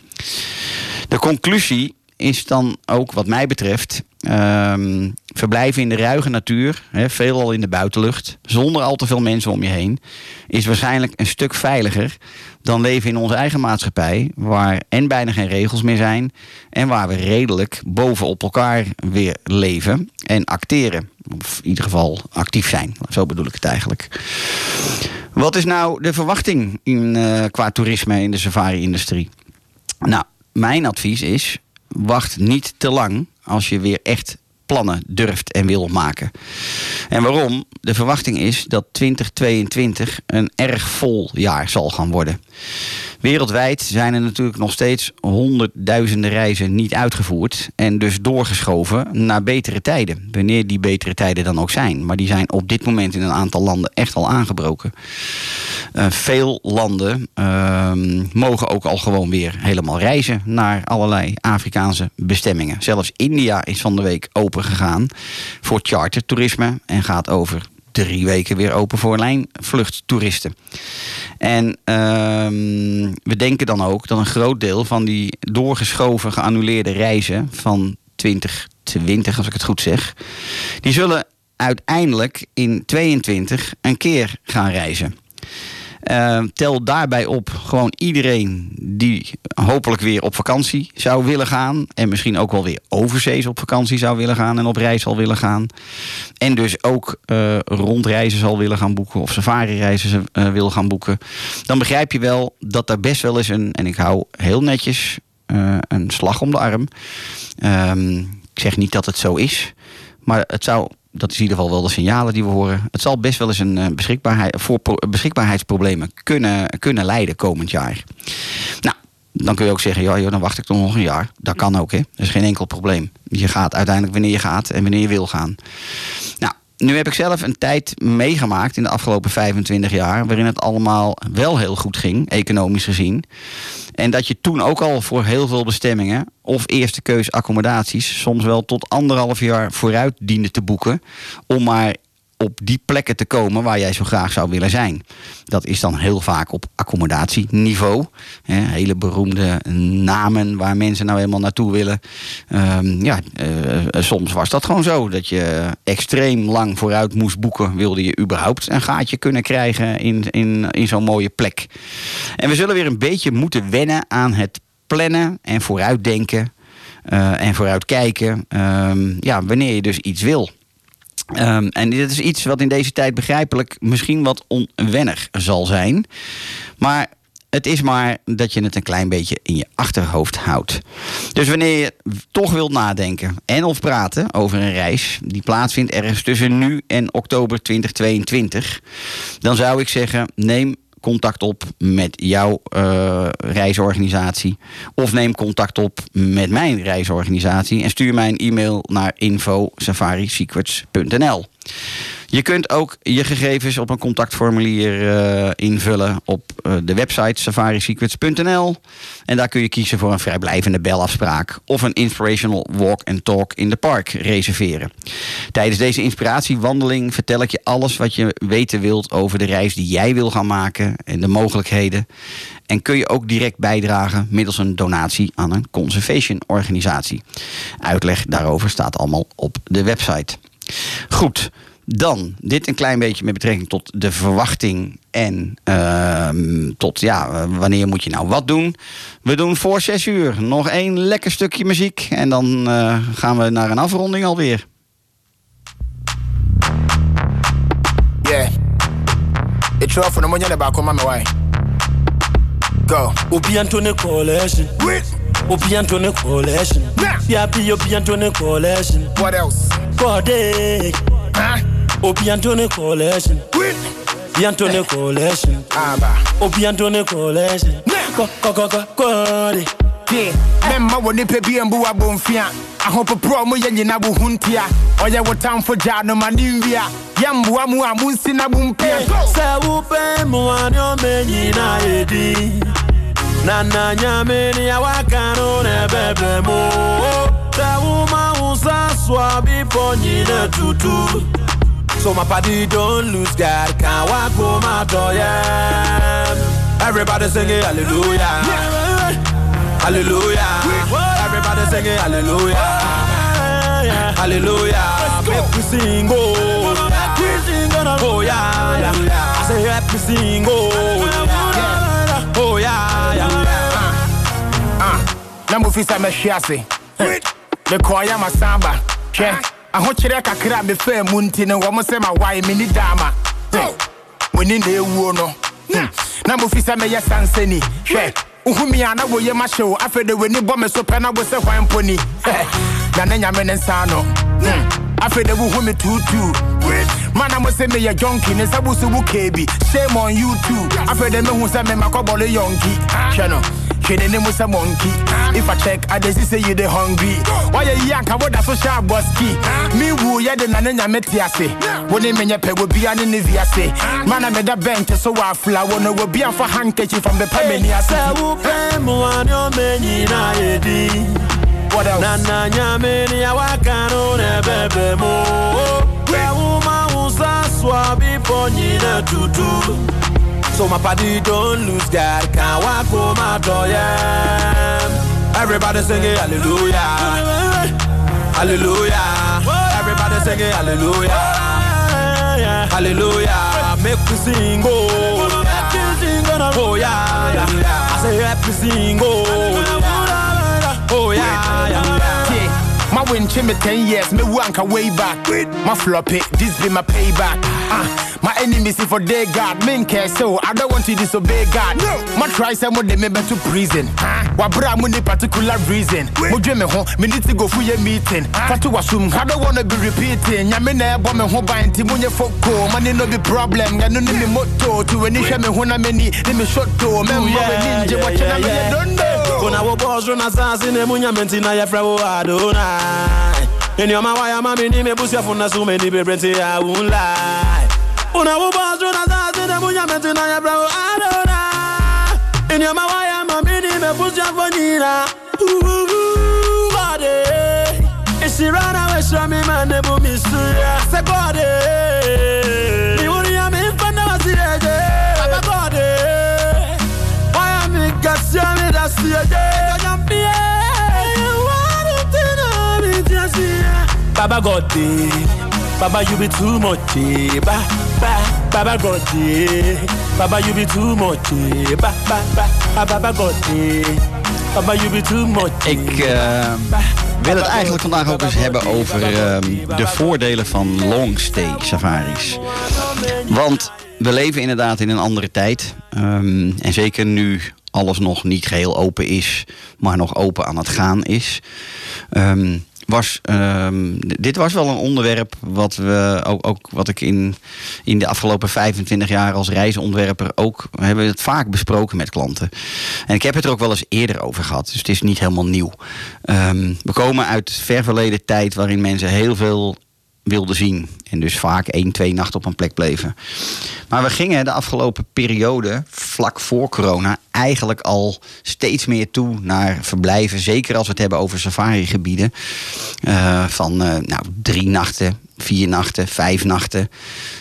De conclusie is dan ook wat mij betreft... ehm, verblijven in de ruige natuur, veelal in de buitenlucht... zonder al te veel mensen om je heen... is waarschijnlijk een stuk veiliger dan leven in onze eigen maatschappij... waar en bijna geen regels meer zijn... en waar we redelijk bovenop elkaar weer leven en acteren. Of in ieder geval actief zijn, zo bedoel ik het eigenlijk. Wat is nou de verwachting in, eh, qua toerisme in de safari-industrie? Nou, mijn advies is: wacht niet te lang als je weer echt plannen durft en wil maken. En waarom? De verwachting is dat 2022 een erg vol jaar zal gaan worden. Wereldwijd zijn er natuurlijk nog steeds honderdduizenden reizen niet uitgevoerd en dus doorgeschoven naar betere tijden. Wanneer die betere tijden dan ook zijn. Maar die zijn op dit moment in een aantal landen echt al aangebroken. Eh, veel landen ehm, mogen ook al gewoon weer helemaal reizen naar allerlei Afrikaanse bestemmingen. Zelfs India is van de week open gegaan voor chartertoerisme en gaat over drie weken weer open voor lijnvluchttoeristen. En ehm, we denken dan ook dat een groot deel van die doorgeschoven, geannuleerde reizen van 2020, als ik het goed zeg, die zullen uiteindelijk in 22 een keer gaan reizen. Eh, tel daarbij op gewoon iedereen die hopelijk weer op vakantie zou willen gaan. En misschien ook wel weer overzees op vakantie zou willen gaan en op reis zal willen gaan. En dus ook eh, rondreizen zal willen gaan boeken of safari-reizen eh, wil gaan boeken. Dan begrijp je wel dat daar best wel eens een, en ik hou heel netjes eh, een slag om de arm. Ehm, ik zeg niet dat het zo is, maar het zou, dat is in ieder geval wel de signalen die we horen. Het zal best wel eens een eh, beschikbaarheid, voor pro- beschikbaarheidsproblemen kunnen, kunnen leiden komend jaar. Nou, dan kun je ook zeggen, ja, joh, dan wacht ik toch nog een jaar. Dat kan ook, hè. Dat is geen enkel probleem. Je gaat uiteindelijk wanneer je gaat en wanneer je wil gaan. Nou, nu heb ik zelf een tijd meegemaakt in de afgelopen 25 jaar... waarin het allemaal wel heel goed ging, economisch gezien. En dat je toen ook al voor heel veel bestemmingen... of eerste keus accommodaties... soms wel tot anderhalf jaar vooruit diende te boeken... om maar op die plekken te komen waar jij zo graag zou willen zijn. Dat is dan heel vaak op accommodatieniveau. Hele beroemde namen waar mensen nou helemaal naartoe willen. Ehm, ja, eh, soms was dat gewoon zo. Dat je extreem lang vooruit moest boeken... wilde je überhaupt een gaatje kunnen krijgen in, in, in zo'n mooie plek. En we zullen weer een beetje moeten wennen aan het plannen en vooruitdenken... eh, en vooruitkijken. Ehm, ja, wanneer je dus iets wil. Ehm, en dit is iets wat in deze tijd begrijpelijk misschien wat onwennig zal zijn. Maar het is maar dat je het een klein beetje in je achterhoofd houdt. Dus wanneer je toch wilt nadenken en of praten over een reis die plaatsvindt ergens tussen nu en oktober 2022, dan zou ik zeggen: neem contact op met jouw eh, reisorganisatie. Of neem contact op met mijn reisorganisatie. En stuur mij een e-mail naar info.safarisecrets.nl. Je kunt ook je gegevens op een contactformulier eh, invullen op eh, de website safarisecrets.nl. En daar kun je kiezen voor een vrijblijvende belafspraak of een inspirational walk and talk in de park reserveren. Tijdens deze inspiratiewandeling vertel ik je alles wat je weten wilt over de reis die jij wil gaan maken en de mogelijkheden. En kun je ook direct bijdragen middels een donatie aan een conservation organisatie. Uitleg daarover staat allemaal op de website. Goed, dan dit een klein beetje met betrekking tot de verwachting en ehm, tot ja, wanneer moet je nou wat doen. We doen voor zes uur nog één lekker stukje muziek en dan eh, gaan we naar een afronding alweer. Yeah. It's rough for the money back on my way. Go. Obi Antone Coalition. Obi Antone Coalition. Yapi Obi Antone Coalition. What else? Kode. Huh? Opiantone collection. Biantone eh. collection. Opiantone collection. Kokokokore. mɛmma wɔ nipa bi mbu abɔmfia ahopoporɔ mu yɛ nyina wo ho ntia. Ɔyɛ wo tamfo gyaa no ma ne nwia. Yɛmboa mu a monsi na mo mpia. Sɛ wopɛ mmoa ne ɔma nyina yɛdi na na nyame ne awaka no ne ɛbɛbrɛ mu sɛ woma wo sa soa bepɔ nyina tutu. So my party don't lose God, can't walk home out yeah. Everybody singing hallelujah, hallelujah. Everybody singing hallelujah, hallelujah. Make we sing, oh, oh yeah, yeah. I say happy sing, oh, yeah, oh yeah, yeah. Ah, na mofi sɛ mɛhwe ase mekɔɔyɛ masamba hwɛ ahokyerɛ kakra a mefaa mu nti no wɔ mo sɛ mawae menni daama moni na ɛwuo no. Hmm. na mofi sɛ mɛyɛ sansani. Hwɛ wohumi a na woyɛ mahyɛ wo afei de w'ani bɔ me so pɛ na wo sɛ hwan mponi na ne nyame ne nsa no Hmm. afei de wohu me tuutuu. Mana mo sɛ meyɛ jonki ne nsa bo so wo kee bi shame on you too. Afei de mehu sɛ memakɔbɔle yɔnki. Hwɛ no kid and a monkey. If I check, I just say you the hungry. Why you young? I would so sharp boski. Me woo, ya the nana metiase. When they menya pe will be an inviase. Man, I made a bank so I fly. One will be a for handkerchief from the Pamania. What else? Nana nyamini ya wakano nebebe mo. Kwa uma usa swabi ponyina tutu. So my body don't lose God, can't walk home out yeah. Everybody singing hallelujah, hallelujah. Everybody singing hallelujah, hallelujah. Make we sing, oh, me sing. Oh, yeah. Oh, I say happy sing, oh, oh yeah, yeah. Yeah, my win me 10 years, me wank way back. My flop it, this be my payback. My enemies for their God, men care so I don't want to disobey God. No. My try some of them me to prison. Wa bra mo ni particular reason. Mo dwe me ho, me need to go for your meeting. Fatu wasum, I don't wanna be repeating. Nya me na ebo me ho ban ti mo nye foko. Money no be problem, ya no ni me motto. To any hwe me ho na me ni, ni me shot to. Me mo we ninja, watch na me don't know. Kuna wo boss run assassin e munya menti na ya fra wo Adonai. In your waya mami ni me busia funa so many brenti I won't lie. Una wuba zuna da zina bunya metina ya bravo adora Inya mawaya mamini mepusha fonira Uuuu bade Isirana weshwa mimane bumisuya Se bade Miuri ya mifanda wasireje Papa bade Waya mikasya midasiyeje Konyambie Wadu tina mityasiya Baba God Baba you be too much, eh. ba ba. Baba God, eh. Baba you be too much, eh. ba ba ba. Baba God, eh. Baba you be too much. eh. Ik wil het eigenlijk vandaag ook eens hebben over ehm, de voordelen van long stay safaris. Want we leven inderdaad in een andere tijd. Ehm, en zeker nu alles nog niet geheel open is, maar nog open aan het gaan is. Ehm, was, ehm, dit was wel een onderwerp wat, we ook, ook wat ik in, in de afgelopen 25 jaar als reisontwerper ook we hebben het vaak besproken met klanten. En ik heb het er ook wel eens eerder over gehad, dus het is niet helemaal nieuw. Ehm, we komen uit ver verleden tijd waarin mensen heel veel wilden zien. En dus vaak één, twee nachten op een plek bleven. Maar we gingen de afgelopen periode, vlak voor corona, eigenlijk al steeds meer toe naar verblijven. Zeker als we het hebben over safari-gebieden. eh, van eh, nou, drie nachten, vier nachten, vijf nachten.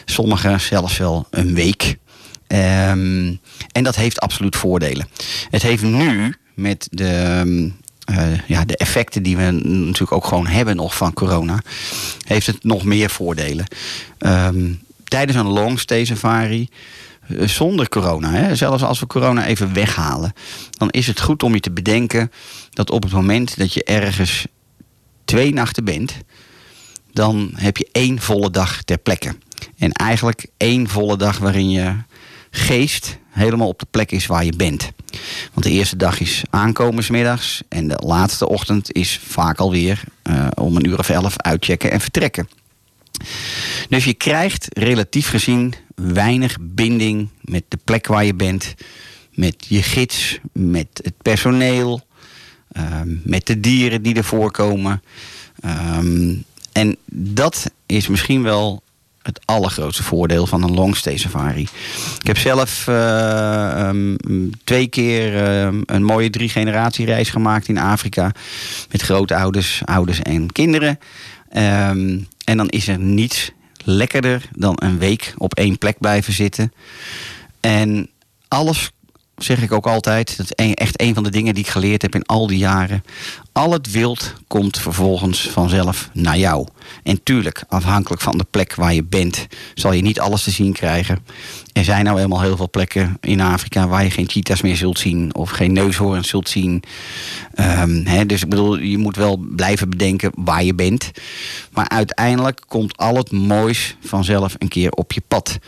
Sommige zelfs wel een week. Ehm, en dat heeft absoluut voordelen. Het heeft nu met de, ehm, eh, ja, de effecten die we natuurlijk ook gewoon hebben nog van corona, heeft het nog meer voordelen. Ehm, tijdens een long stay safari, eh, zonder corona, hè, zelfs als we corona even weghalen, dan is het goed om je te bedenken dat op het moment dat je ergens twee nachten bent, dan heb je één volle dag ter plekke. En eigenlijk één volle dag waarin je geest helemaal op de plek is waar je bent. Want de eerste dag is aankomen middags en de laatste ochtend is vaak alweer eh om een uur of elf uitchecken en vertrekken. Dus je krijgt relatief gezien weinig binding met de plek waar je bent, met je gids, met het personeel, ehm, met de dieren die er voorkomen. Ehm, en dat is misschien wel het allergrootste voordeel van een longstay safari. Ik heb zelf eh, ehm, twee keer ehm, een mooie drie generatie reis gemaakt in Afrika. Met grootouders, ouders en kinderen. Ehm, en dan is er niets lekkerder dan een week op één plek blijven zitten. En alles, zeg ik ook altijd, dat is echt een van de dingen die ik geleerd heb in al die jaren. Al het wild komt vervolgens vanzelf naar jou. En tuurlijk, afhankelijk van de plek waar je bent, zal je niet alles te zien krijgen. Er zijn nou eenmaal heel veel plekken in Afrika waar je geen cheetahs meer zult zien of geen neushoorns zult zien. Ehm, dus ik bedoel, je moet wel blijven bedenken waar je bent. Maar uiteindelijk komt al het moois vanzelf een keer op je pad.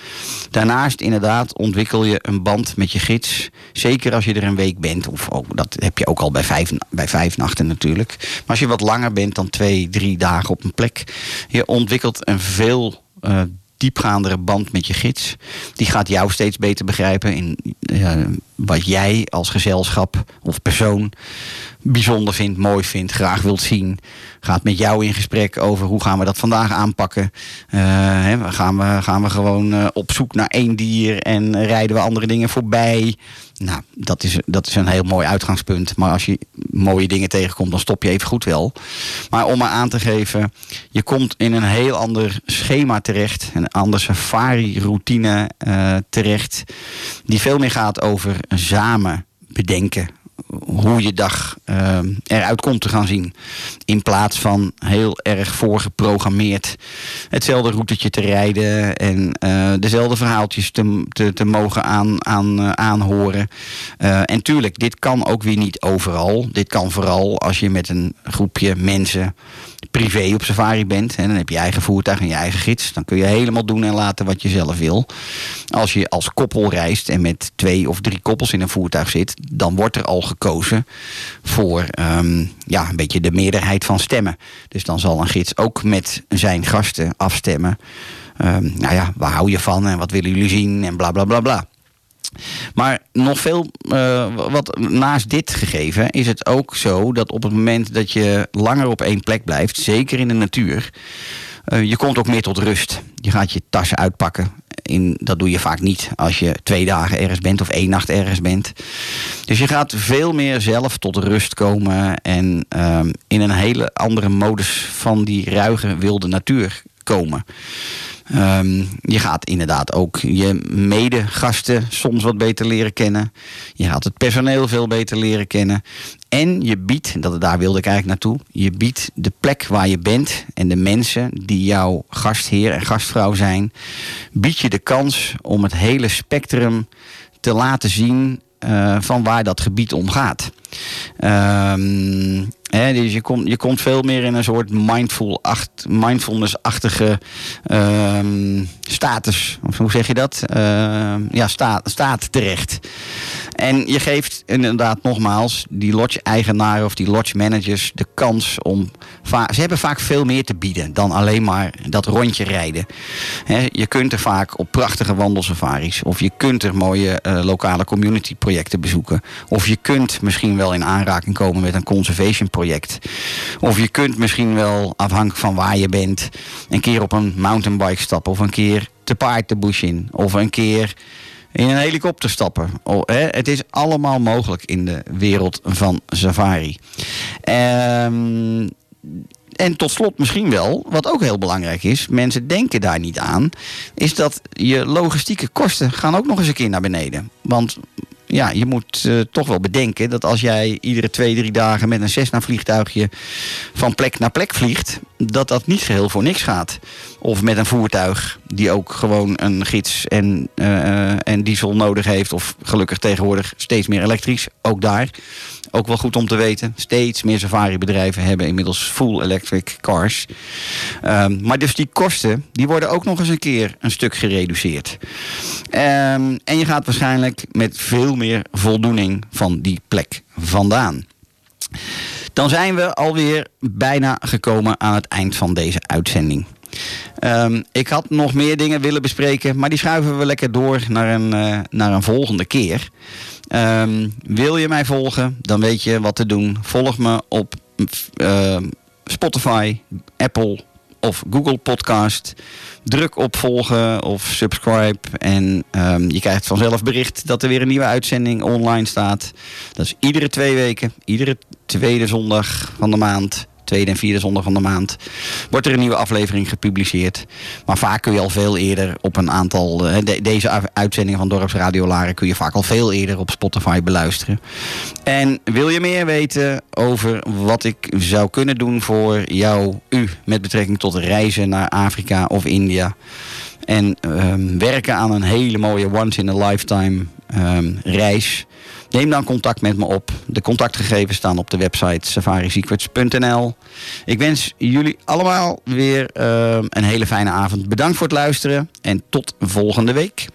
Daarnaast inderdaad ontwikkel je een band met je gids. Zeker als je er een week bent. Of ook, dat heb je ook al bij vijf, bij vijf nachten natuurlijk. Maar als je wat langer bent dan twee, drie dagen op een plek. Je ontwikkelt een veel eh, diepgaandere band met je gids. Die gaat jou steeds beter begrijpen in wat jij als gezelschap of persoon bijzonder vindt, mooi vindt, graag wilt zien. Gaat met jou in gesprek over hoe gaan we dat vandaag aanpakken. Eh, gaan, we, gaan we gewoon eh, op zoek naar één dier en rijden we andere dingen voorbij. Nou, dat is, dat is een heel mooi uitgangspunt. Maar als je mooie dingen tegenkomt, dan stop je even goed wel. Maar om maar aan te geven, je komt in een heel ander schema terecht. Een ander safari-routine eh, terecht. Die veel meer gaat over samen bedenken hoe je dag eh, eruit komt te gaan zien. In plaats van heel erg voorgeprogrammeerd hetzelfde routetje te rijden en eh, dezelfde verhaaltjes te, te, te mogen aan, aan, eh, aanhoren. En tuurlijk, dit kan ook weer niet overal. Dit kan vooral als je met een groepje mensen privé op safari bent. En dan heb je je eigen voertuig en je eigen gids. Dan kun je helemaal doen en laten wat je zelf wil. Als je als koppel reist en met twee of drie koppels in een voertuig zit, dan wordt er al gekozen voor ehm, ja, een beetje de meerderheid van stemmen. Dus dan zal een gids ook met zijn gasten afstemmen. Ehm, nou ja, waar hou je van en wat willen jullie zien en bla bla bla bla. Maar nog veel, eh, wat naast dit gegeven, is het ook zo dat op het moment dat je langer op één plek blijft, zeker in de natuur, eh, je komt ook meer tot rust. Je gaat je tassen uitpakken. In, dat doe je vaak niet als je twee dagen ergens bent of één nacht ergens bent. Dus je gaat veel meer zelf tot rust komen en ehm, in een hele andere modus van die ruige wilde natuur komen. Ehm, je gaat inderdaad ook je medegasten soms wat beter leren kennen. Je gaat het personeel veel beter leren kennen. En je biedt, dat, daar wilde ik eigenlijk naartoe, je biedt de plek waar je bent en de mensen die jouw gastheer en gastvrouw zijn, bied je de kans om het hele spectrum te laten zien eh, van waar dat gebied om gaat. Ehm, hè, dus je komt, je komt veel meer in een soort mindful acht, mindfulness-achtige ehm, status. Of hoe zeg je dat? Ehm, ja, staat, staat terecht. En je geeft inderdaad nogmaals die lodge-eigenaren of die lodge-managers de kans om. Ze hebben vaak veel meer te bieden dan alleen maar dat rondje rijden. Je kunt er vaak op prachtige wandelsafaris. Of je kunt er mooie eh, lokale community projecten bezoeken. Of je kunt misschien wel in aanraking komen met een conservation project. Of je kunt misschien wel, afhankelijk van waar je bent, een keer op een mountainbike stappen. Of een keer te paard de bush in. Of een keer in een helikopter stappen. Oh, hè, het is allemaal mogelijk in de wereld van safari. Ehm, en tot slot misschien wel, wat ook heel belangrijk is, mensen denken daar niet aan, is dat je logistieke kosten gaan ook nog eens een keer naar beneden. Want ja, je moet eh, toch wel bedenken dat als jij iedere twee, drie dagen met een Cessna vliegtuigje van plek naar plek vliegt, dat dat niet geheel voor niks gaat. Of met een voertuig die ook gewoon een gids en, eh, en diesel nodig heeft. Of gelukkig tegenwoordig steeds meer elektrisch, ook daar. Ook wel goed om te weten. Steeds meer safari-bedrijven hebben inmiddels full electric cars. Ehm, maar dus die kosten, die worden ook nog eens een keer een stuk gereduceerd. Ehm, en je gaat waarschijnlijk met veel meer voldoening van die plek vandaan. Dan zijn we alweer bijna gekomen aan het eind van deze uitzending. Ehm, ik had nog meer dingen willen bespreken, maar die schuiven we lekker door naar een, eh, naar een volgende keer. Ehm, wil je mij volgen, dan weet je wat te doen. Volg me op ehm, Spotify, Apple of Google Podcast. Druk op volgen of subscribe. En ehm, je krijgt vanzelf bericht dat er weer een nieuwe uitzending online staat. Dat is iedere twee weken, iedere tweede zondag van de maand. Tweede en vierde zondag van de maand wordt er een nieuwe aflevering gepubliceerd. Maar vaak kun je al veel eerder op een aantal. eh, de- deze uitzendingen van Dorpsradio Laren kun je vaak al veel eerder op Spotify beluisteren. En wil je meer weten over wat ik zou kunnen doen voor jou, u, met betrekking tot reizen naar Afrika of India? En ehm, werken aan een hele mooie once-in-a-lifetime ehm, reis. Neem dan contact met me op. De contactgegevens staan op de website safarisecrets.nl. Ik wens jullie allemaal weer ehm, een hele fijne avond. Bedankt voor het luisteren en tot volgende week.